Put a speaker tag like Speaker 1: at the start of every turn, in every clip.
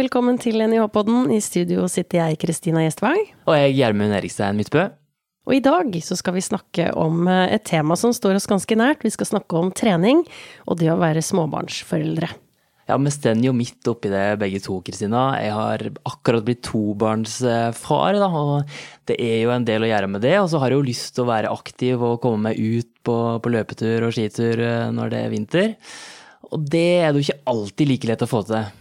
Speaker 1: velkommen til NIH-podden. I studio sitter jeg, Kristina Gjestvang.
Speaker 2: Og jeg, Gjermund Erikstein Midtbø.
Speaker 1: Og i dag så skal vi snakke om eh, et tema som står oss ganske nært. Vi skal snakke om trening og det å være småbarnsforeldre.
Speaker 2: Ja, vi står jo midt oppi det begge to, Kristina. Jeg har akkurat blitt tobarnsfar, da, og det er jo en del å gjøre med det. Og så har jeg jo lyst til å være aktiv og komme meg ut på, på løpetur og skitur eh, når det er vinter. Og det er det jo ikke alltid like lett å få til.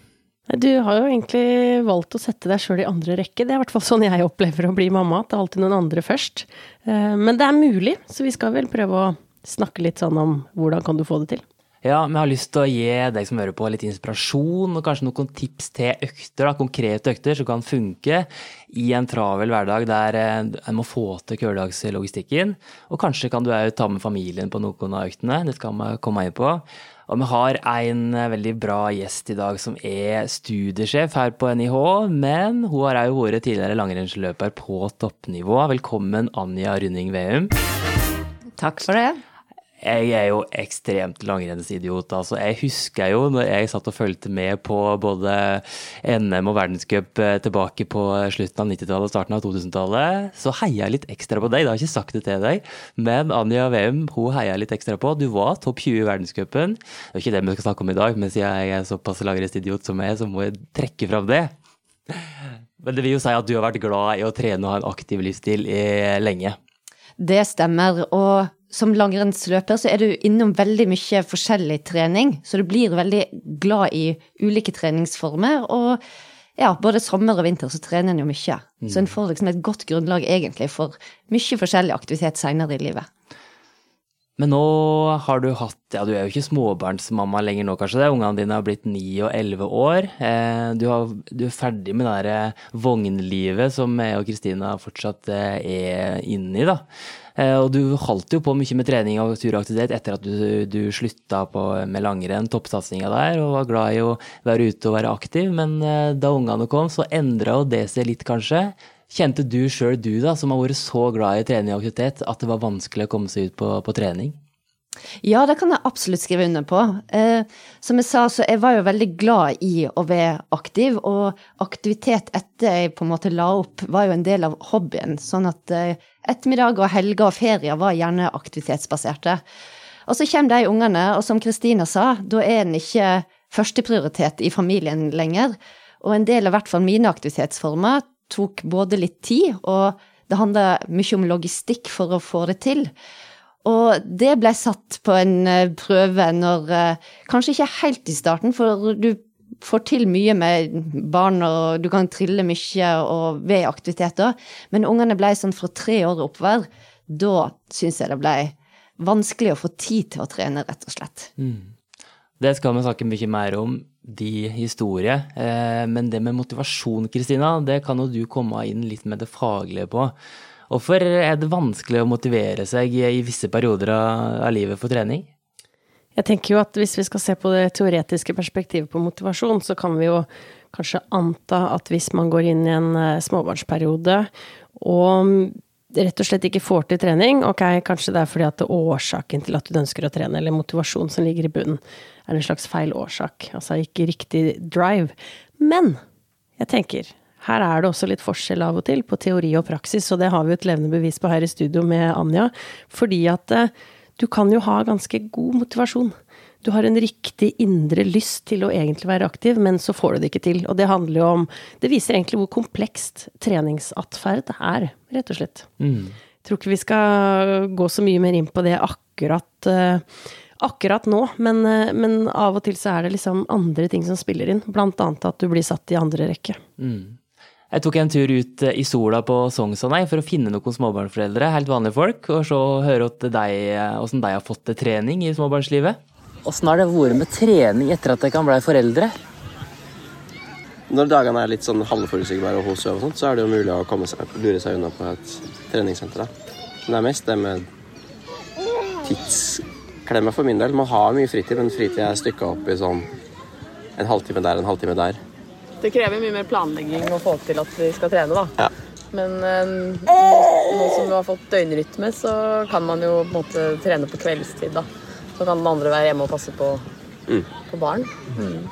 Speaker 1: Du har jo egentlig valgt å sette deg sjøl i andre rekke. Det er i hvert fall sånn jeg opplever å bli mamma, at det er alltid noen andre først. Eh, men det er mulig, så vi skal vel prøve å snakke litt sånn om hvordan kan du få det til.
Speaker 2: Ja, men jeg har lyst til å gi deg som hører på litt inspirasjon og kanskje noen tips til økter, da, konkrete økter som kan funke i en travel hverdag der eh, en må få til hverdagslogistikken. Og kanskje kan du òg ta med familien på noen av øktene, det skal vi komme inn på. Og vi har en eh, veldig bra gjest i dag som er studiesjef her på NIH, men hun har òg vært tidligere langrennsløper på toppnivå. Velkommen, Anja Runding Veum.
Speaker 3: Takk for det.
Speaker 2: Jeg er jo ekstremt langrennsidiot. Altså, jeg husker jo når jeg satt og fulgte med på både NM og verdenscup eh, tilbake på slutten av 90-tallet og starten av 2000-tallet, så heia jeg litt ekstra på deg. Jeg har ikke sagt det til deg, men Anja Wem hun heia jeg litt ekstra på. Du var topp 20 i verdenscupen. Det er ikke det vi skal snakke om i dag, men siden jeg er såpass langrennsidiot som jeg, så må jeg trekke fram det. Men det vil jo si at du har vært glad i å trene og ha en aktiv livsstil i lenge.
Speaker 3: Det stemmer. og som langrennsløper så er du innom veldig mye forskjellig trening, så du blir veldig glad i ulike treningsformer. Og ja, både sommer og vinter så trener en jo mye. Mm. Så en får liksom et godt grunnlag egentlig for mye forskjellig aktivitet seinere i livet.
Speaker 2: Men nå har du hatt Ja, du er jo ikke småbarnsmamma lenger nå, kanskje det. Ungene dine har blitt ni og elleve år. Eh, du, har, du, er ferdig med det der eh, vognlivet som jeg og Kristina fortsatt eh, er inne i, da. Og du holdt jo på mye med trening og turaktivitet etter at du, du slutta med langrenn, toppsatsinga der, og var glad i å være ute og være aktiv. Men da ungene kom, så endra det seg litt, kanskje. Kjente du sjøl, du da, som har vært så glad i trening og aktivitet, at det var vanskelig å komme seg ut på, på trening?
Speaker 3: Ja, det kan jeg absolutt skrive under på. Eh, som jeg sa, så jeg var jo veldig glad i å være aktiv, og aktivitet etter jeg på en måte la opp, var jo en del av hobbyen. Sånn at eh, ettermiddag og helger og ferier var gjerne aktivitetsbaserte. Og så kommer de ungene, og som Kristina sa, da er en ikke førsteprioritet i familien lenger. Og en del av hvert fall mine aktivitetsformer tok både litt tid, og det handla mye om logistikk for å få det til. Og det ble satt på en eh, prøve når eh, Kanskje ikke helt i starten, for du får til mye med barn, og du kan trille mye og ved aktiviteter, men ungene ble sånn fra tre år oppover. Da syns jeg det ble vanskelig å få tid til å trene, rett og slett. Mm.
Speaker 2: Det skal vi snakke mye mer om de historie. Eh, men det med motivasjon, Kristina, det kan jo du komme inn litt med det faglige på. Hvorfor er det vanskelig å motivere seg i visse perioder av livet for trening?
Speaker 1: Jeg tenker jo at hvis vi skal se på det teoretiske perspektivet på motivasjon, så kan vi jo kanskje anta at hvis man går inn i en eh, småbarnsperiode og rett og slett ikke får til trening, ok, kanskje det er fordi at det er årsaken til at du ønsker å trene, eller motivasjon som ligger i bunnen, er en slags feil årsak. Altså ikke riktig drive. Men jeg tenker, her er det også litt forskjell av og til på teori og praksis, og det har vi et levende bevis på her i studio med Anja. Fordi at eh, du kan jo ha ganske god motivasjon. Du har en riktig indre lyst til å egentlig være aktiv, men så får du det ikke til. Og det handler jo om Det viser egentlig hvor komplekst treningsatferd er, rett og slett. Mm. Jeg tror ikke vi skal gå så mye mer inn på det akkurat, uh, akkurat nå, men, uh, men, av og til så er det liksom andre ting som spiller inn. Blant annet at du blir satt i andre rekke. Mm.
Speaker 2: Jeg tok en tur ut eh, i sola på Sognsvann for å finne noen småbarnsforeldre, helt vanlige folk, og så høre åssen de, har fått til trening i småbarnslivet. Åssen har det vært med trening etter at dere ble foreldre?
Speaker 4: Når dagene er litt sånn halvforutsigbare og hos og sånt, så er det jo mulig å komme seg, lure seg unna på et treningssenter. Da. Men det er mest det med tidsklemme for min del. Man har mye fritid, men fritid er stykka opp i sånn en halvtime der, en halvtime der.
Speaker 5: Det krever mye mer planlegging å få til at vi skal trene, da. Ja. Men eh, nå som du har fått døgnrytme, så kan man jo på en måte trene på kveldstid, da. Så kan den andre være hjemme og passe på, mm. på barn. Mm.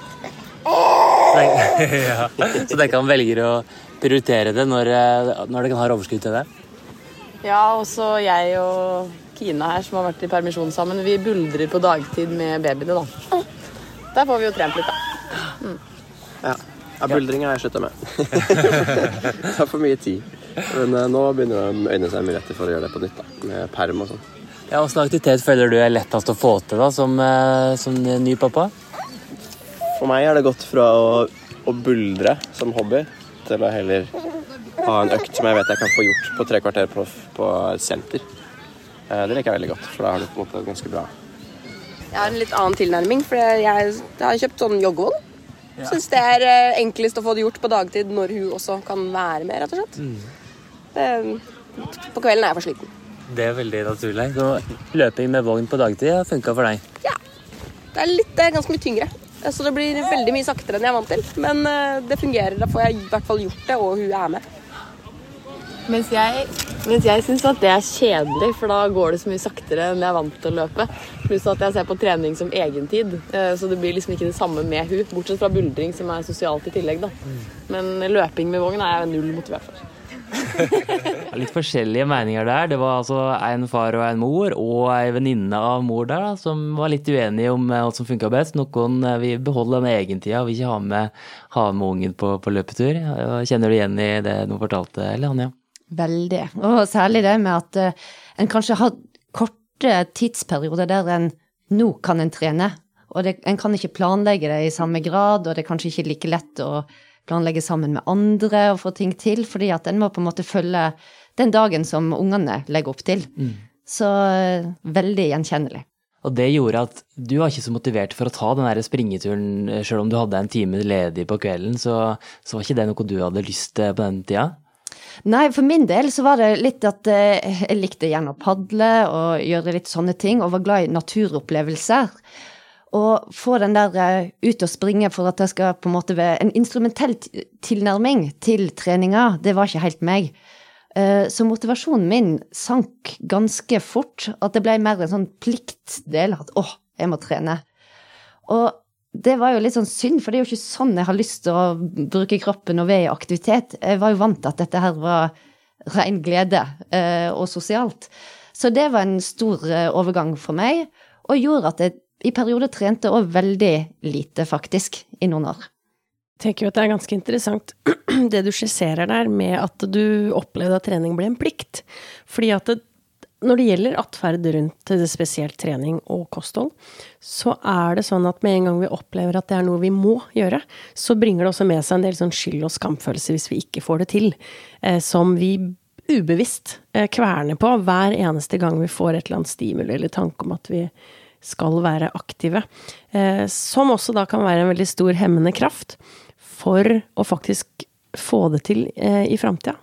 Speaker 2: ja. Så den kan velge å prioritere det når, eh, når den har overskudd til det?
Speaker 5: Ja, også jeg og Kina her, som har vært i permisjon sammen, vi buldrer på dagtid med babyene, da. Der får vi jo trent litt, da.
Speaker 4: Mm. Ja. Ja buldringa har jeg slutta med. det tar for mye tid. Men uh, nå begynner det å øyne seg muligheter for å gjøre det på nytt, da. Med perm og sånn.
Speaker 2: Ja, Hvilken aktivitet føler du er lettest å få til da, som, uh, som ny pappa?
Speaker 4: For meg har det gått fra å, å buldre som hobby til å heller ha en økt som jeg vet jeg kan få gjort på tre kvarter på, på senter. Uh, det liker jeg veldig godt, for da har du på en måte ganske bra
Speaker 6: Jeg har en litt annen tilnærming, for jeg, jeg har kjøpt sånn joggevoll. Ja. Syns det er eh, enklest å få det gjort på dagtid når hun også kan være med, rett og slett. Mm. Det, på kvelden er jeg for sliten.
Speaker 2: Det er veldig naturlig. Så løping med vogn på dagtid har funka for deg?
Speaker 6: Ja. Det er, litt, det er ganske mye tyngre. Så det blir veldig mye saktere enn jeg er vant til. Men eh, det fungerer. Da får jeg i hvert fall gjort det, og hun er med.
Speaker 5: Mens jeg, mens jeg syns at det er kjedelig, for da går det så mye saktere enn jeg er vant til å løpe. Pluss at jeg ser på trening som egentid, eh, så det blir liksom ikke det samme med hun. Bortsett fra buldring, som er sosialt i tillegg, da. Men løping med vogn er jeg null motivert for.
Speaker 2: Litt forskjellige meninger der. Det var altså en far og en mor, og ei venninne av mor der da, som var litt uenige om hva som funka best. Noen eh, vil beholde den egentida, vil ikke ha med, ha med ungen på, på løpetur. Kjenner du igjen i det du fortalte, eller Anja?
Speaker 3: Veldig. Og særlig det med at uh, en kanskje har korte tidsperioder der en nå kan en trene, og det, en kan ikke planlegge det i samme grad, og det er kanskje ikke like lett å planlegge sammen med andre og få ting til, fordi at en må på en måte følge den dagen som ungene legger opp til. Mm. Så uh, veldig gjenkjennelig.
Speaker 2: Og det gjorde at du var ikke så motivert for å ta den der springeturen, eh, sjøl om du hadde en time ledig på kvelden, så, så var ikke det noe du hadde lyst til på den tida?
Speaker 3: Nei, for min del så var det litt at eh, jeg likte gjerne å padle og gjøre litt sånne ting, og var glad i naturopplevelser. Og få den der uh, ut og springe for at jeg skal på en måte være en instrumentell tilnærming til treninga, det var ikke helt meg. Uh, så motivasjonen min sank ganske fort. At det ble mer en sånn pliktdel. At åh, jeg må trene. Og det var jo litt sånn synd, for det er jo ikke sånn jeg har lyst til å bruke kroppen og være i aktivitet. Jeg var jo vant til at dette her var ren glede eh, og sosialt. Så det var en stor eh, overgang for meg, og gjorde at jeg i perioder trente òg veldig lite, faktisk, i noen år.
Speaker 1: Jeg tenker jo at det er ganske interessant det du skisserer der, med at du opplevde at trening ble en plikt. Fordi at det, når det gjelder atferd rundt spesielt trening og kosthold, så er det sånn at med en gang vi opplever at det er noe vi må gjøre, så bringer det også med seg en del sånn skyld- og skamfølelse hvis vi ikke får det til, eh, som vi ubevisst eh, kverner på hver eneste gang vi får et eller annet stimuli eller tanke om at vi skal være aktive. Eh, som også da kan være en veldig stor hemmende kraft for å faktisk få det til i framtida.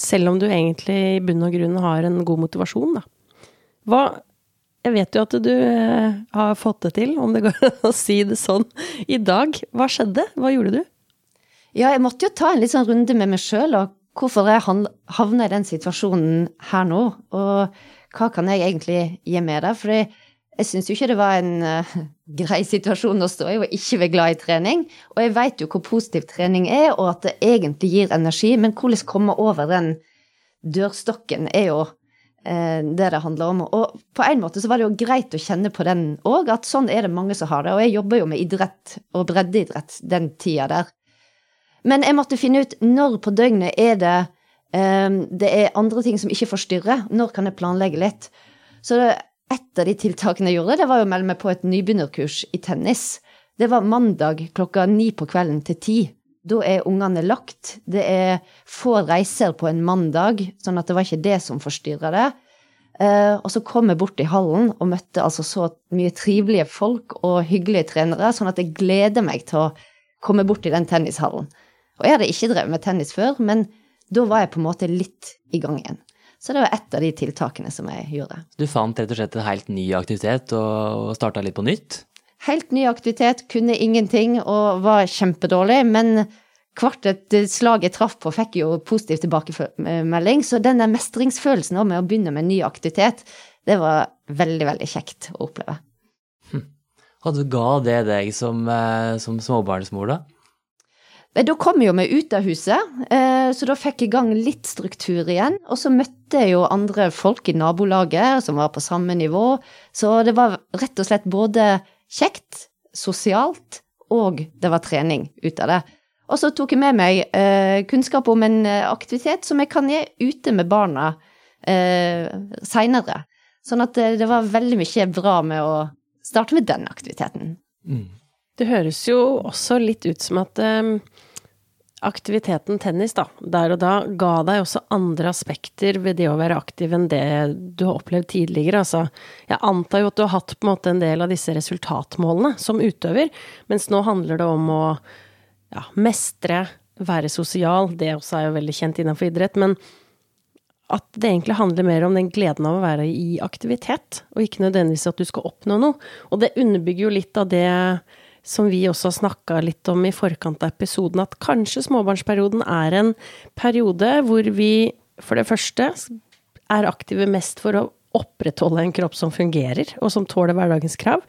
Speaker 1: Selv om du egentlig i bunn og grunn har en god motivasjon, da. Hva Jeg vet jo at du eh, har fått det til, om det går an å si det sånn, i dag. Hva skjedde? Hva gjorde du?
Speaker 3: Ja, jeg måtte jo ta en litt sånn runde med meg sjøl, og hvorfor jeg havna i den situasjonen her nå. Og hva kan jeg egentlig gi med det? For jeg syns jo ikke det var en uh, grei situasjon å stå i og ikke være glad i trening. Og jeg veit jo hvor positiv trening er, og at det egentlig gir energi. Men hvordan komme over den dørstokken er jo uh, det det handler om. Og på en måte så var det jo greit å kjenne på den òg, at sånn er det mange som har det. Og jeg jobber jo med idrett og breddeidrett den tida der. Men jeg måtte finne ut når på døgnet er det um, det er andre ting som ikke forstyrrer. Når kan jeg planlegge litt? Så det, et av de tiltakene jeg gjorde, det var å melde meg på et nybegynnerkurs i tennis. Det var mandag klokka ni på kvelden til ti. Da er ungene lagt. Det er få reiser på en mandag, sånn at det var ikke det som forstyrra det. Uh, og så kom jeg bort i hallen og møtte altså så mye trivelige folk og hyggelige trenere, sånn at jeg gleder meg til å komme bort i den tennishallen. Og jeg hadde ikke drevet med tennis før, men da var jeg på en måte litt i gang igjen. Så det var ett av de tiltakene som jeg gjorde.
Speaker 2: Du fant rett og slett en helt ny aktivitet og starta litt på nytt?
Speaker 3: Helt ny aktivitet, kunne ingenting og var kjempedårlig. Men hvert et slag jeg traff på, fikk jo positiv tilbakemelding. Så denne mestringsfølelsen med å begynne med en ny aktivitet, det var veldig, veldig kjekt å oppleve.
Speaker 2: Hm. du ga det deg som, eh, som småbarnsmor, da?
Speaker 3: Da kom jo vi ut av huset, eh, så da fikk jeg i gang litt struktur igjen. Og så møtte jeg jo andre folk i nabolaget som var på samme nivå. Så det var rett og slett både kjekt, sosialt, og det var trening ut av det. Og så tok jeg med meg eh, kunnskap om en eh, aktivitet som jeg kan gi ute med barna eh, seinere. Sånn at det, det, var veldig mye bra med å starte med den aktiviteten. Mm.
Speaker 1: Det høres jo også litt ut som at um, aktiviteten tennis, da, der og da, ga deg også andre aspekter ved det å være aktiv enn det du har opplevd tidligere. Altså, jeg antar jo at du har hatt på en måte en del av disse resultatmålene som utøver, mens nå handler det om å ja, mestre, være sosial. Det også er jo veldig kjent innenfor idrett. men at det egentlig handler mer om den gleden av å være i aktivitet, og ikke nødvendigvis at du skal oppnå noe. Og det underbygger jo litt av det som vi også snakka litt om i forkant av episoden, at kanskje småbarnsperioden er en periode hvor vi for det første er aktive mest for å opprettholde en kropp som fungerer, og som tåler hverdagens krav.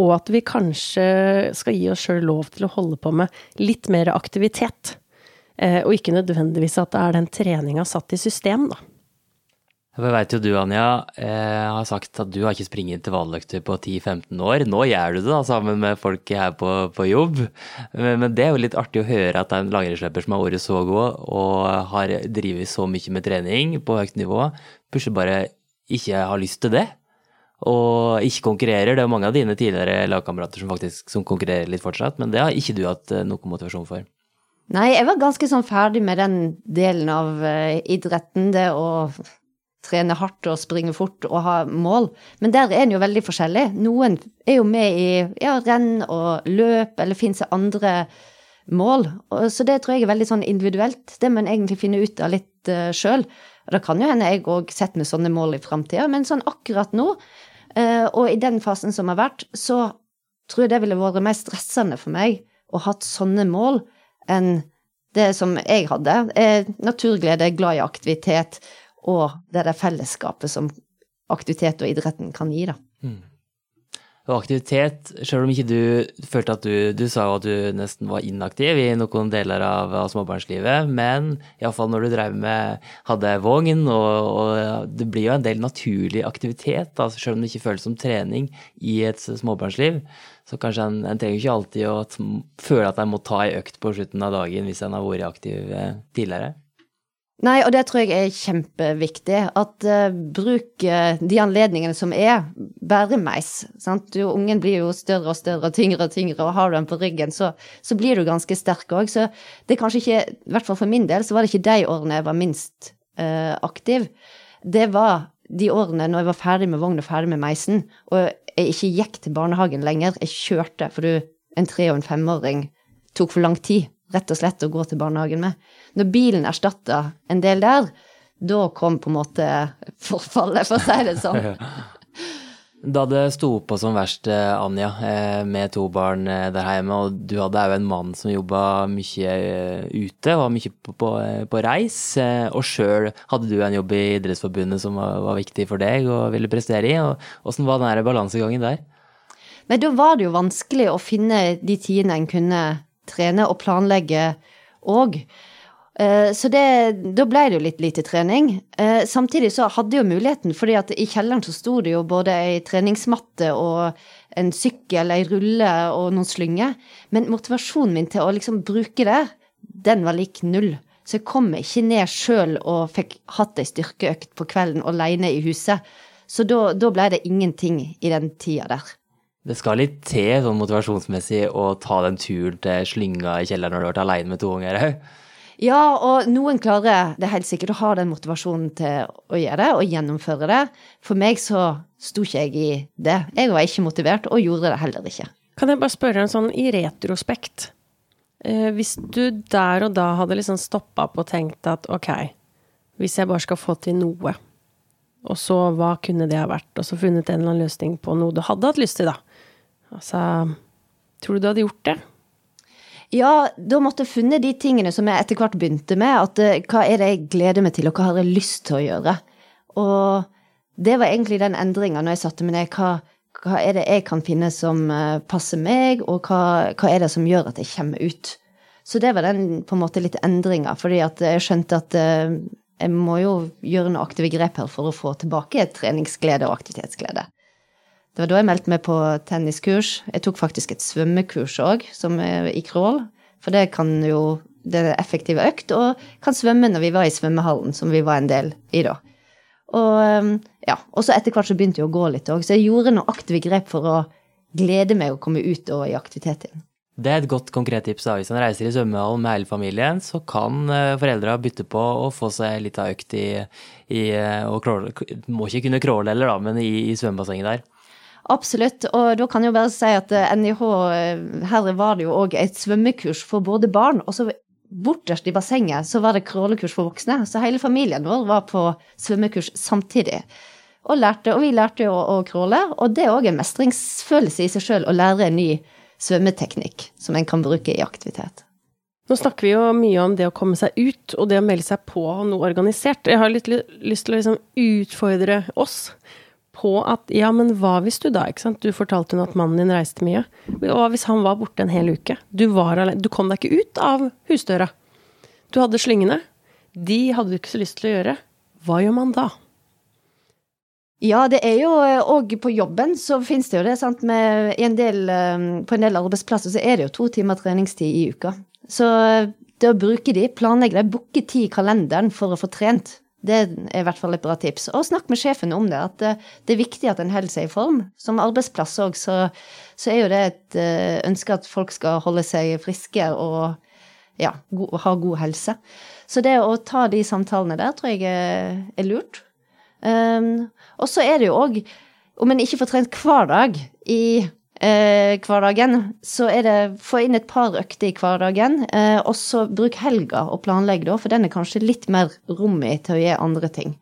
Speaker 1: Og at vi kanskje skal gi oss sjøl lov til å holde på med litt mer aktivitet. Eh, og ikke nødvendigvis at det er den treninga satt i system, da.
Speaker 2: Jeg veit jo du, Anja, eh, har sagt at du har ikke springet intervalløkter på 10-15 år. Nå gjør du det da, sammen med folk her på, på jobb. Men, men, det er jo litt artig å høre at det er en langrennsløper som har vært så god og har drevet så mye med trening på høyt nivå, plutselig bare ikke har lyst til det. Og ikke konkurrerer. Det er mange av dine tidligere lagkamerater som faktisk som konkurrerer litt fortsatt, men det har ikke du hatt noe noen motivasjon for.
Speaker 3: Nei, jeg var ganske sånn ferdig med den delen av uh, idretten. Det å trene hardt og springe fort og ha mål. Men der er en jo veldig forskjellig. Noen er jo med i ja, renn og løp, eller finnes det andre mål. Så det tror jeg er veldig sånn individuelt. Det må en egentlig finne ut av litt uh, sjøl. Og det kan jo hende jeg òg setter meg sånne mål i framtida, men sånn akkurat nå, uh, og i den fasen som har vært, så tror jeg det ville vært mer stressende for meg å ha sånne mål enn det som jeg hadde. Eh, naturglede, glad i aktivitet og det er det fellesskapet som aktivitet og idretten kan gi, da. Mm.
Speaker 2: Og aktivitet, selv om ikke du følte at du Du sa jo at du nesten var inaktiv i noen deler av, av småbarnslivet, men iallfall når du drev med Hadde vogn, og, og, det blir jo en del naturlig aktivitet, altså selv om det ikke føles som trening i et småbarnsliv. Så kanskje en, en trenger ikke alltid å føle at en må ta ei økt på slutten av dagen hvis en har vært aktiv eh, tidligere.
Speaker 3: Nei, og det tror jeg er kjempeviktig. At uh, bruk uh, de anledningene som er. Bæremeis. Sant? Du, ungen blir jo større og større og tyngre og tyngre, og har du den på ryggen, så, så blir du ganske sterk òg. Så det er kanskje ikke, i hvert fall for min del, så var det ikke de årene jeg var minst uh, aktiv. Det var de årene når jeg var ferdig med vogn og ferdig med meisen, og jeg ikke gikk til barnehagen lenger. Jeg kjørte, for du, en tre- og en femåring tok for lang tid rett og slett å gå til barnehagen med. Når bilen erstatta en del der, da kom på en måte forfallet, for å si det sånn.
Speaker 2: Da det sto på som verst, eh, Anja, eh, med to barn eh, der hjemme, og du hadde òg en mann som jobba mye ute, var mye på, på, på reis, og sjøl hadde du en jobb i Idrettsforbundet som var, var, viktig for deg og ville prestere i. Åssen var den balansegangen der?
Speaker 3: Nei, da var det jo vanskelig å finne de tidene en kunne trene og planlegge òg. Eh, så det, da ble det jo litt lite trening. Eh, samtidig så hadde jeg jo muligheten, fordi at i kjelleren så sto det jo både ei treningsmatte og en sykkel, ei rulle og noen slynger. Men motivasjonen min til å liksom bruke det, den var lik null. Så jeg kom ikke ned sjøl og fikk hatt ei styrkeøkt på kvelden aleine i huset. Så da, da ble det ingenting i den tida der.
Speaker 2: Det skal litt til sånn motivasjonsmessig å ta den turen til slynga i kjelleren når du har vært aleine med to unger òg.
Speaker 3: Ja, og noen klarer det helt sikkert å ha den motivasjonen til å gjøre det og gjennomføre det. For meg så sto ikke jeg i det. Jeg var ikke motivert, og gjorde det heller ikke.
Speaker 1: Kan jeg bare spørre en sånn i retrospekt? Eh, hvis du der og da hadde liksom stoppa opp og tenkt at ok, hvis jeg bare skal få til noe, og så hva kunne det ha vært, og så funnet en eller annen løsning på noe du hadde hatt lyst til, da. Altså Tror du du hadde gjort det?
Speaker 3: Ja, da måtte jeg funnet de tingene som jeg etter hvert begynte med. At eh, hva er det jeg gleder meg til, og hva har jeg lyst til å gjøre? Og det var egentlig den endringa når jeg satte meg ned. Hva, hva, er det jeg kan finne som uh, passer meg, og hva, hva, er det som gjør at jeg kommer ut? Så det var den på en måte litt endringa, fordi jeg skjønte at eh, jeg må jo gjøre noen aktive grep her for å få tilbake treningsglede og aktivitetsglede. Det var da jeg meldte meg på tenniskurs. Jeg tok faktisk et svømmekurs òg, som er i crawl. For det kan jo Det er effektiv økt, og kan svømme når vi var i svømmehallen, som vi var en del i da. Og um, ja, så etter hvert så begynte jeg å gå litt òg, så jeg gjorde noen aktive grep for å glede meg å komme ut og i aktivitet igjen.
Speaker 2: Det er et godt konkret tips. da. Hvis en reiser i svømmehallen med hele familien, så kan eh, foreldra bytte på å få seg litt av økt i, i eh, å crawle. Må ikke kunne crawle heller, da, men i, i svømmebassenget der.
Speaker 3: Absolutt, og da kan jeg jo bare si at NIH, her var det jo òg et svømmekurs for både barn, og så borterst i bassenget så var det crawlekurs for voksne. Så hele familien vår var på svømmekurs samtidig. Og, lærte, og vi lærte jo å crawle, og det er òg en mestringsfølelse i seg sjøl å lære en ny svømmeteknikk som en kan bruke i aktivitet.
Speaker 1: Nå snakker vi jo mye om det å komme seg ut, og det å melde seg på noe organisert. Jeg har litt lyst til å liksom utfordre oss på at ja, men hva hvis du da, ikke sant. Du fortalte henne at mannen din reiste mye. Hva hvis han var borte en hel uke? Du, du kom deg ikke ut av husdøra. Du hadde slyngene. De hadde du ikke så lyst til å gjøre. Hva gjør man da?
Speaker 3: Ja, det er jo òg på jobben så finnes det jo det, sant. Med en del, eh, på en del arbeidsplasser så er det jo to timer treningstid i uka. Så det å bruke de, planlegge det, booke tid i kalenderen for å få trent, det er i hvert fall et bra tips. Og snakk med sjefen om det, at det, det er viktig at en holder seg i form. Som arbeidsplass òg, så, så, er jo det et uh, ønske at folk skal holde seg friske og ja, go, ha god helse. Så det å ta de samtalene der tror jeg er, er lurt. Um, og så er det jo òg, om en ikke får trent hver dag i eh, hverdagen, så er det få inn et par økter i hverdagen, eh, og så bruk helga og planlegg, da, for den er kanskje litt mer rom i til å gjøre andre ting.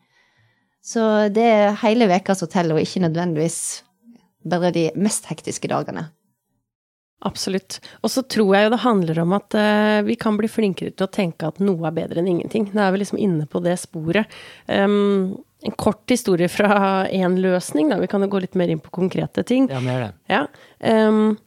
Speaker 3: Så det er hele veka som teller, og ikke nødvendigvis bare de mest hektiske dagene.
Speaker 1: Absolutt. Og så tror jeg jo det handler om at uh, vi kan bli flinkere til å tenke at noe er bedre enn ingenting. Da er vi liksom inne på det sporet. Um, en kort historie fra én løsning, da. Vi kan jo gå litt mer inn på konkrete ting.
Speaker 2: Ja, mer det.
Speaker 1: Ja. Um,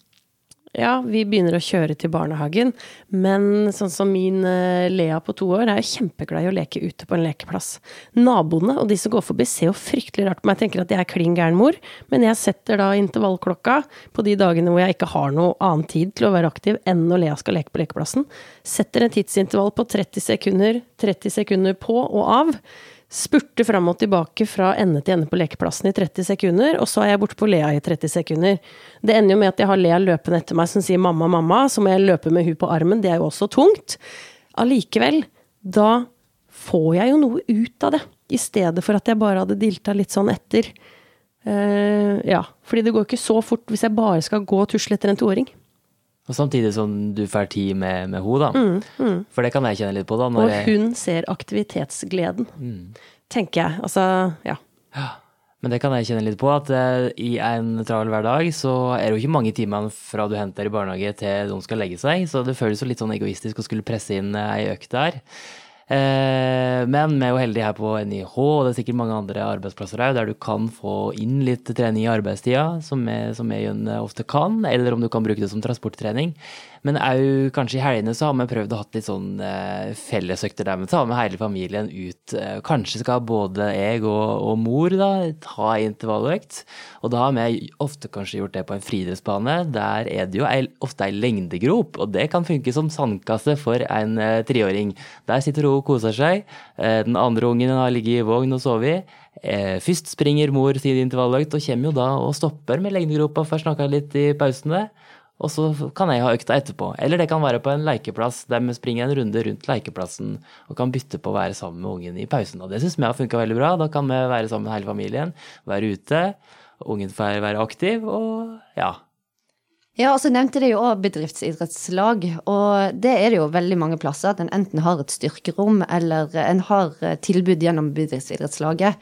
Speaker 1: ja, vi begynner å kjøre til barnehagen, men sånn som min uh, Lea på to år er jo kjempeglad i å leke ute på en lekeplass. Naboene og de som går forbi ser jo fryktelig rart på meg, tenker at jeg er klin gæren mor, men jeg setter da intervallklokka på de dagene hvor jeg ikke har noe annen tid til å være aktiv enn når Lea skal leke på lekeplassen. Setter en tidsintervall på 30 sekunder, 30 sekunder på og av spurte fram og tilbake fra ende til ende på lekeplassen i 30 sekunder, og så er jeg borte på Lea i 30 sekunder. Det ender jo med at jeg har Lea løpende etter meg som sier 'mamma, mamma', så må jeg løpe med hun på armen, det er jo også tungt. Allikevel, da får jeg jo noe ut av det, i stedet for at jeg bare hadde dilta litt sånn etter. Uh, ja, fordi det går ikke så fort hvis jeg bare skal gå og tusle etter en toåring.
Speaker 2: Og samtidig som du får tid med, med henne, da. Mm, mm. For det kan jeg kjenne litt på, da.
Speaker 1: og hun jeg... ser aktivitetsgleden, mm. tenker jeg. Altså, ja.
Speaker 2: ja. Men det kan jeg kjenne litt på, at uh, i en travel hverdag så er det jo ikke mange timene fra du henter i barnehage til de skal legge seg, så det føles jo litt sånn egoistisk å skulle presse inn uh, ei økt der. Eh, men vi er jo heldige her på NIH, og det er sikkert mange andre arbeidsplasser òg, der du kan få inn litt trening i arbeidstida, som vi, som vi ofte kan, eller om du kan bruke det som transporttrening. Men òg kanskje i helgene så har vi prøvd å ha litt sånn eh, fellesøkter der vi tar med hele familien ut. Eh, kanskje skal både jeg og, og mor da ha intervalløkt. Og da har vi ofte kanskje gjort det på en friidrettsbane. Der er det jo ofte ei lengdegrop, og det kan funke som sandkasse for en eh, treåring. Der sitter hun og koser seg. Eh, den andre ungen har ligget i vogn og sovet. Eh, først springer mor sin intervalløkt, og kommer jo da og stopper med lengdegropa for å snakke litt i pausene og så kan jeg ha økta etterpå. Eller det kan være på en lekeplass der vi springer en runde rundt lekeplassen og kan bytte på å være sammen med ungen i pausen. Og det syns vi har funka veldig bra. Da kan vi være sammen med hele familien, være ute, ungen får være aktiv, og ja.
Speaker 3: Ja, og så nevnte det jo òg bedriftsidrettslag, og det er det jo veldig mange plasser. At en enten har et styrkerom, eller en har tilbud gjennom bedriftsidrettslaget.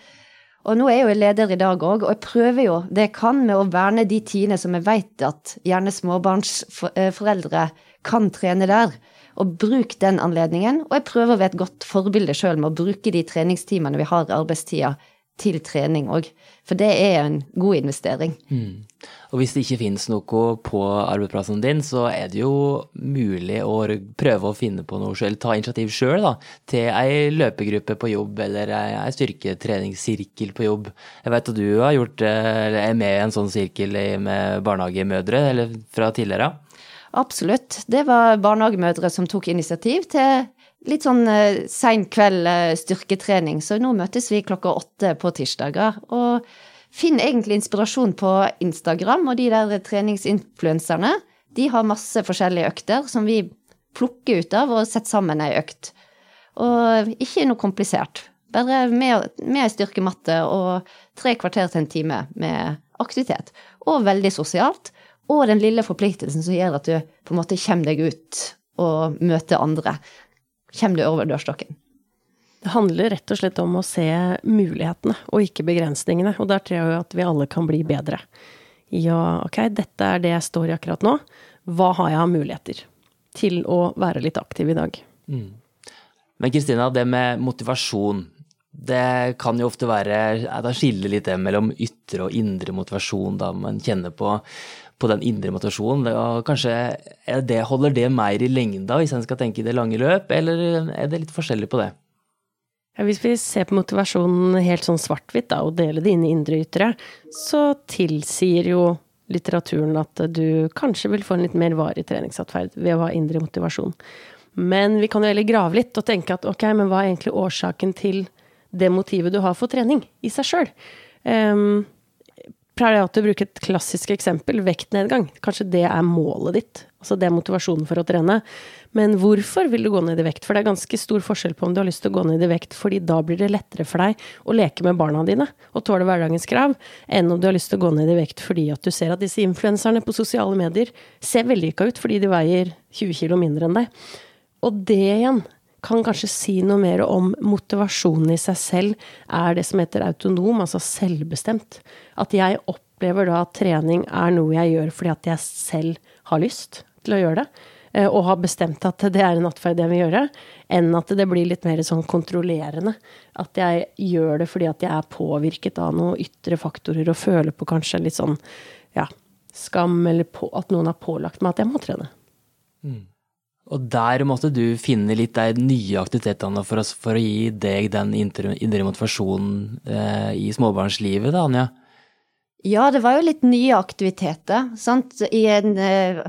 Speaker 3: Og nå er jeg jo leder i dag òg, og jeg prøver jo det jeg kan med å verne de tidene som jeg vet at gjerne småbarnsforeldre kan trene der. Og bruk den anledningen. Og jeg prøver å være et godt forbilde sjøl med å bruke de treningstimene vi har i arbeidstida, til trening òg. For det er en god investering. Mm.
Speaker 2: Og hvis det ikke finnes noe på arbeidsplassen din, så er det jo mulig å prøve å finne på noe selv, ta initiativ sjøl til ei løpegruppe på jobb eller ei styrketreningssirkel på jobb. Jeg vet at du har gjort, eller er med i en sånn sirkel med barnehagemødre eller fra tidligere?
Speaker 3: Absolutt. Det var barnehagemødre som tok initiativ til litt sånn uh, sein kveld uh, styrketrening. Så nå møtes vi klokka åtte på tirsdager. Og Finn egentlig inspirasjon på Instagram, og de der treningsinfluenserne, de har masse forskjellige økter som vi plukker ut av og setter sammen ei økt. Og ikke noe komplisert. Bare med, med styrkematte og tre kvarter til en time med aktivitet. Og veldig sosialt. Og den lille forpliktelsen som gjør at du på en måte kommer deg ut og møter andre. Kommer du over dørstokken.
Speaker 1: Det handler rett og slett om å se mulighetene, og ikke begrensningene. Og der tror jeg at vi alle kan bli bedre. Ja, ok, dette er det jeg står i akkurat nå. Hva har jeg av muligheter til å være litt aktiv i dag? Mm.
Speaker 2: Men Kristina, det med motivasjon, det kan jo ofte være Da skiller litt det mellom ytre og indre motivasjon, da man kjenner på, på den indre motivasjonen. Og kanskje det, holder det mer i lengda hvis en skal tenke i det lange løp, eller er det litt forskjellig på det?
Speaker 1: Ja, hvis vi ser på motivasjonen helt sånn svart-hvitt, og deler det inn i indre og ytre, så tilsier jo litteraturen at du kanskje vil få en litt mer varig treningsatferd ved å ha indre motivasjon. Men vi kan jo heller grave litt og tenke at ok, men hva er egentlig årsaken til det motivet du har for trening i seg sjøl? Um, pleier jeg alltid å bruke et klassisk eksempel, vektnedgang. Kanskje det er målet ditt. Altså det er motivasjonen for å trene. Men hvorfor vil du gå ned i vekt? For det er ganske stor forskjell på om du har lyst til å gå ned i vekt fordi da blir det lettere for deg å leke med barna dine og tåle hverdagens krav, enn om du har lyst til å gå ned i vekt fordi at du ser at disse influenserne på sosiale medier ser vellykka ut fordi de veier 20 kilo mindre enn deg. Og det igjen kan kanskje si noe mer om motivasjonen i seg selv er det som heter autonom, altså selvbestemt. At jeg opplever da at trening er noe jeg gjør fordi at jeg selv har lyst til å gjøre det. Eh, og har bestemt at det er en atferd jeg vil gjøre, enn at det blir litt mer sånn kontrollerende. At jeg gjør det fordi at jeg er påvirket av noen ytre faktorer og føler på kanskje litt sånn ja, skam, eller på, at noen har pålagt meg at jeg må trene.
Speaker 2: Mm. Og der måtte du finne litt de nye aktivitetene for, oss, for å gi deg den indre motivasjonen eh, i småbarnslivet, da, Anja?
Speaker 3: Ja, det var jo litt nye aktiviteter. sant? En eh,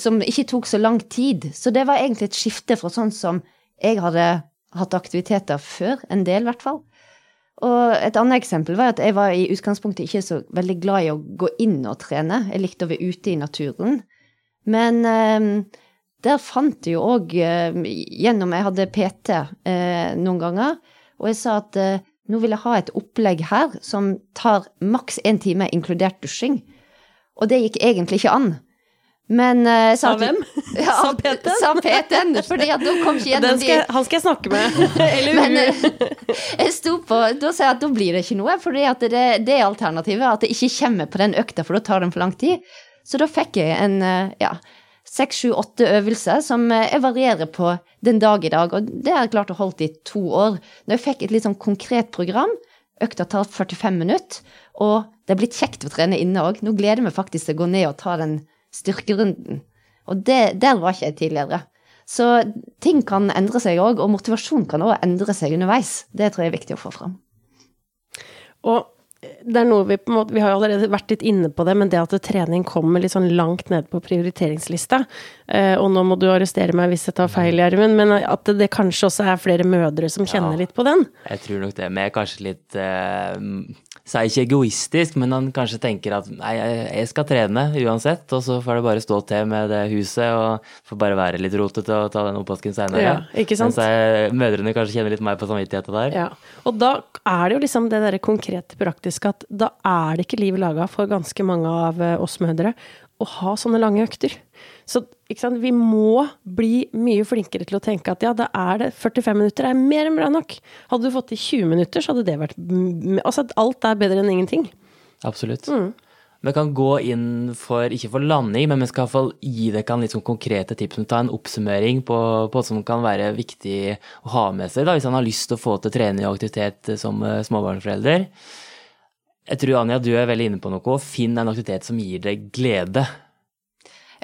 Speaker 3: som ikke tok så lang tid. Så det var egentlig et skifte fra sånn som jeg hadde hatt aktiviteter før, en del i hvert fall. Og et annet eksempel var at jeg var i utgangspunktet ikke så veldig glad i å gå inn og trene. Jeg likte å være ute i naturen. Men eh, der fant jeg jo òg eh, gjennom Jeg hadde PT eh, noen ganger, og jeg sa at eh, nå vil jeg ha et opplegg her som tar maks én time, inkludert dusjing. Og det gikk egentlig ikke an. Men uh,
Speaker 1: sa hvem?
Speaker 3: Ja, sa PT? Sa PT-en, fordi at da kom ikke gjennom
Speaker 1: skal, de Han skal jeg snakke med. Eller
Speaker 3: Men uh, jeg sto på Da sa jeg at da blir det ikke noe, fordi at det, det er alternativet. At det ikke kommer på den økta, for da tar den for lang tid. Så da fikk jeg en uh, ja, seks, sju, åtte øvelser som jeg varierer på den dag i dag. Og det har jeg klart å holde i to år. Når jeg fikk et litt sånn konkret program, økta tar 45 minutter, og det er blitt kjekt å trene inne òg. Nå gleder jeg meg faktisk til å gå ned og ta den styrkerunden. Og det, der var ikke jeg tidligere. Så ting kan endre seg òg, og motivasjon kan òg endre seg underveis. Det tror jeg er viktig å få fram.
Speaker 1: Og det er noe vi på en måte Vi har allerede vært litt inne på det, men det at trening kommer litt sånn langt ned på prioriteringslista eh, Og nå må du arrestere meg hvis jeg tar feil, Gjermund, men at det, kanskje også er flere mødre som kjenner ja, litt på den?
Speaker 2: Jeg tror nok det. Men kanskje litt eh, så er ikke egoistisk, men han kanskje tenker at nei, jeg skal trene uansett, og så får det bare stå til med det huset, og får bare være litt rotete og ta den oppvasken seinere.
Speaker 1: Ja, ikke sant?
Speaker 2: Mens mødrene kanskje kjenner litt mer på samvittigheten der.
Speaker 1: Ja, og da er det jo liksom det derre konkrete praktiske at da er det ikke liv laga for ganske mange av eh, oss mødre å ha sånne lange økter. Så vi må bli mye flinkere til å tenke at ja, da er det 45 minutter er mer enn bra nok. Hadde du fått til 20 minutter, så hadde det vært Altså alt er bedre enn ingenting.
Speaker 2: Absolutt. Mm. Vi kan gå inn for, ikke for landing, men vi skal iallfall gi dere litt sånn konkrete tips. Ta en oppsummering på, på hva som kan være viktig å ha med seg da, hvis han har lyst til å få til trening og aktivitet som uh, småbarnsforelder. Jeg tror Anja, du er veldig inne på noe. Finn en aktivitet som gir deg glede.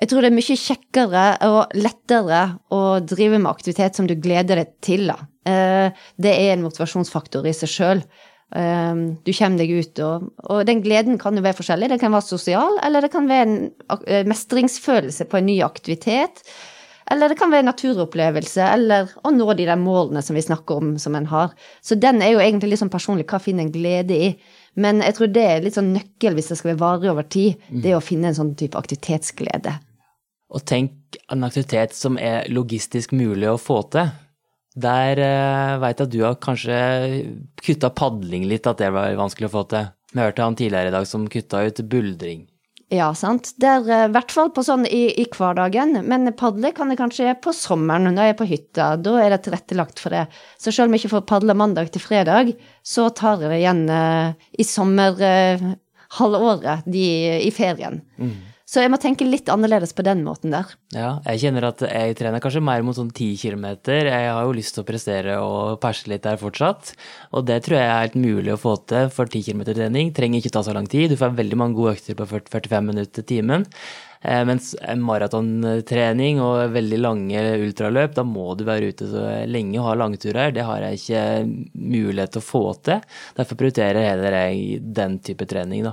Speaker 3: Jeg tror det er mye kjekkere og lettere å drive med aktivitet som du gleder deg til. Da. Eh, det er en motivasjonsfaktor i seg sjøl. Eh, du kommer deg ut, og, og, den gleden kan jo være forskjellig. Det kan være sosial, eller det kan være en eh, mestringsfølelse på en ny aktivitet. Eller det kan være naturopplevelse, eller å nå de der målene som vi snakker om som en har. Så den er jo egentlig litt sånn personlig. Hva finner en glede i? Men jeg tror det er litt sånn nøkkel hvis det skal være varig over tid. Det er å finne en sånn type aktivitetsglede.
Speaker 2: Og tenk en aktivitet som er logistisk mulig å få til. Der uh, veit jeg at du har kanskje kutta padling litt, at det var vanskelig å få til. Vi hørte han tidligere i dag som kutta ut buldring.
Speaker 3: Ja, sant. Det er eh, i hvert fall på sånn i, i hverdagen. Men padle kan jeg kanskje gjøre på sommeren når jeg er på hytta. Da er det tilrettelagt for det. Så selv om jeg ikke får padle mandag til fredag, så tar jeg det igjen uh, i sommerhalvåret, uh, i ferien. Mm. Så jeg må tenke litt annerledes på den måten der.
Speaker 2: Ja, jeg kjenner at jeg trener kanskje mer mot sånn ti kilometer. Jeg har jo lyst til å prestere og perse litt der fortsatt. Og det tror jeg er helt mulig å få til for ti kilometer trening. Trenger ikke ta så lang tid. Du får veldig mange gode økter på 40, 45 minutter timen. Eh, mens maratontrening og veldig lange ultraløp, da må du være ute så lenge og ha langturer. Det har jeg ikke mulighet til å få til. Derfor prioriterer heller jeg den type trening, da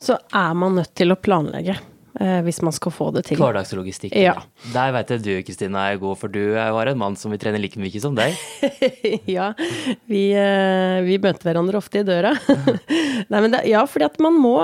Speaker 1: så er man nødt til å planlegge eh, hvis man skal få det til.
Speaker 2: Hverdagslogistikk.
Speaker 1: Ja.
Speaker 2: Der vet jeg du Kristina er god, for du var en mann som vil trene like mye som deg.
Speaker 1: ja, vi, eh, vi, møter hverandre ofte i døra. Nei, men det, ja, fordi at man må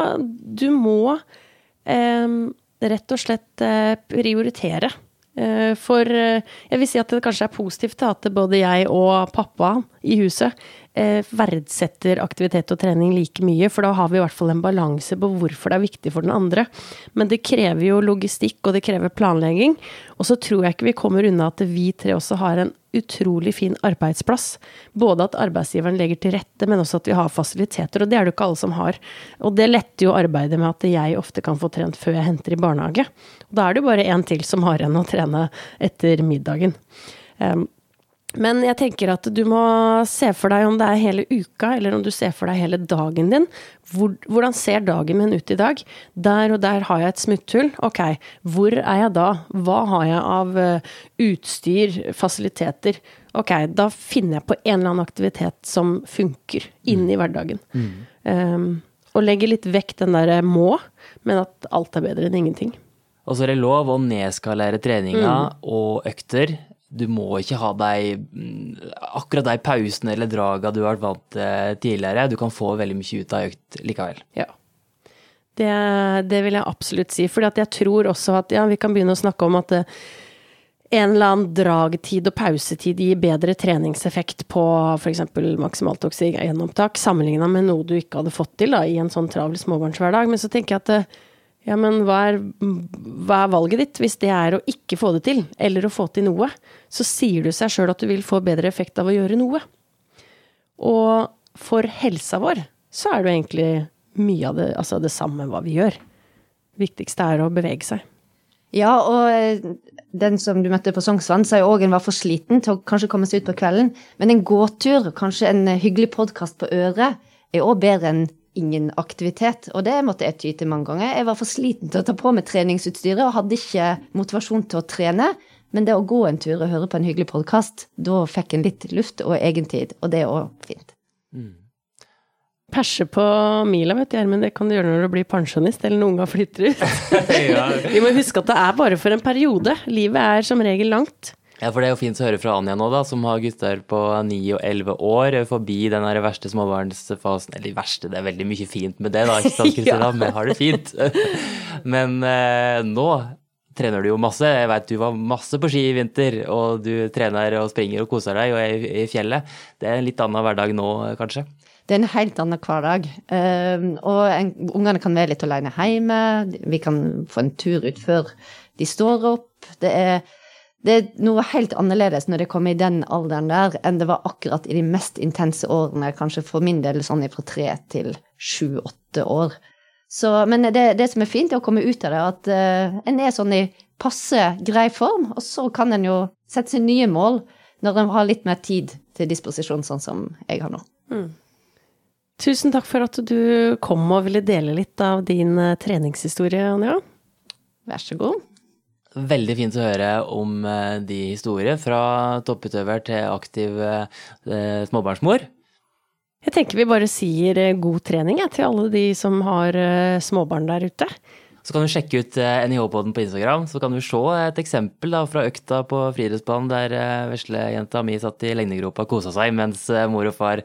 Speaker 1: Du må eh, rett og slett eh, prioritere. Eh, for jeg vil si at det kanskje er positivt at både jeg og pappa i huset Eh, verdsetter aktivitet og trening like mye, for da har vi i hvert fall en balanse på hvorfor det er viktig for den andre. Men det krever jo logistikk, og det krever planlegging. Og så tror jeg ikke vi kommer unna at vi tre også har en utrolig fin arbeidsplass. Både at arbeidsgiveren legger til rette, men også at vi har fasiliteter. Og det er det ikke alle som har. Og det letter jo arbeidet med at jeg ofte kan få trent før jeg henter i barnehage. Og da er det jo bare én til som har en å trene etter middagen. Um, men jeg tenker at du må se for deg om det er hele uka, eller om du ser for deg hele dagen din. hvordan ser dagen min ut i dag? Der og der har jeg et smutthull. Ok, hvor er jeg da? Hva har jeg av eh, utstyr, fasiliteter? Ok, da finner jeg på en eller annen aktivitet som funker inn i hverdagen. Mm. Um, og legger litt vekk den derre må, men at alt er bedre enn ingenting.
Speaker 2: Og så er det lov å nedskalere treninga mm. og økter du må ikke ha deg mm, akkurat de pausene eller draga du har vært vant til tidligere. Du kan få veldig mye ut av økt likevel.
Speaker 1: Ja. Det, det, vil jeg absolutt si. For jeg tror også at ja, vi kan begynne å snakke om at eh, en eller annen dragtid og pausetid gir bedre treningseffekt på f.eks. maksimalt oksygenopptak, sammenligna med noe du ikke hadde fått til da, i en sånn travel småbarnshverdag. Men så tenker jeg at eh, ja, men hva er, hva er, valget ditt? Hvis det er å ikke få det til, eller å få til noe, så sier du seg sjøl at du vil få bedre effekt av å gjøre noe. Og for helsa vår så er det jo egentlig mye av det, altså det samme hva vi gjør. Det viktigste er å bevege seg.
Speaker 3: Ja, og den som du møtte på Sognsvann, sa jo òg en var for sliten til å kanskje komme seg ut på kvelden. Men en gåtur, kanskje en hyggelig podkast på øret, er òg bedre enn ingen aktivitet. Og det måtte jeg ty til mange ganger. Jeg var for sliten til å ta på meg treningsutstyret og hadde ikke motivasjon til å trene. Men det å gå en tur og høre på en hyggelig podkast, da fikk en litt luft og egentid, og det er òg fint. Mm.
Speaker 1: Perse på mila, vet du, men det kan du gjøre når du blir pensjonist eller når unga flytter ut. Vi må huske at det er bare for en periode. Livet er som regel langt.
Speaker 2: Ja, for det er jo fint å høre fra Anja nå, da, som har gutter på 9 og 11 år, forbi den der verste småbarnsfasen Eller verste, det er veldig mye fint med det, da, ikke sant, Kristina? Vi har det fint. Men eh, nå trener du jo masse. Jeg vet du var masse på ski i vinter, og du trener og springer og koser deg og er i, fjellet. Det er en litt annen hverdag nå, kanskje?
Speaker 3: Det er en helt annen hverdag. Uh, og ungene kan være litt alene hjemme. Vi kan få en tur ut før de står opp. Det er det er noe helt annerledes når det kommer i den alderen der, enn det var akkurat i de mest intense årene, kanskje for min del sånn fra tre til sju-åtte år. Så, men det, det, som er fint, er å komme ut av det, at uh, en er sånn i passe grei form, og så kan en jo sette seg nye mål når en har litt mer tid til disposisjon, sånn som jeg har nå. Mm.
Speaker 1: Tusen takk for at du kom og ville dele litt av din eh, treningshistorie, Anja.
Speaker 3: Vær så god.
Speaker 2: Veldig fint å høre om eh, de historier, fra topputøver til aktiv eh, småbarnsmor.
Speaker 1: Jeg tenker vi bare sier eh, god trening jeg, til alle de som har småbarn der ute.
Speaker 2: Så kan du sjekke ut NIH-poden på Instagram, så kan du se et eksempel da, fra økta på friidrettsbanen der veslejenta mi satt i lengdegropa og kosa seg, mens mor og far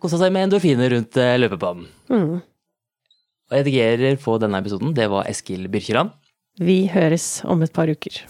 Speaker 2: kosa seg med endorfiner rundt løpebanen.
Speaker 1: Mm.
Speaker 2: Og redigerer på denne episoden, det var Eskil Byrkjeland.
Speaker 1: Vi høres om et par uker.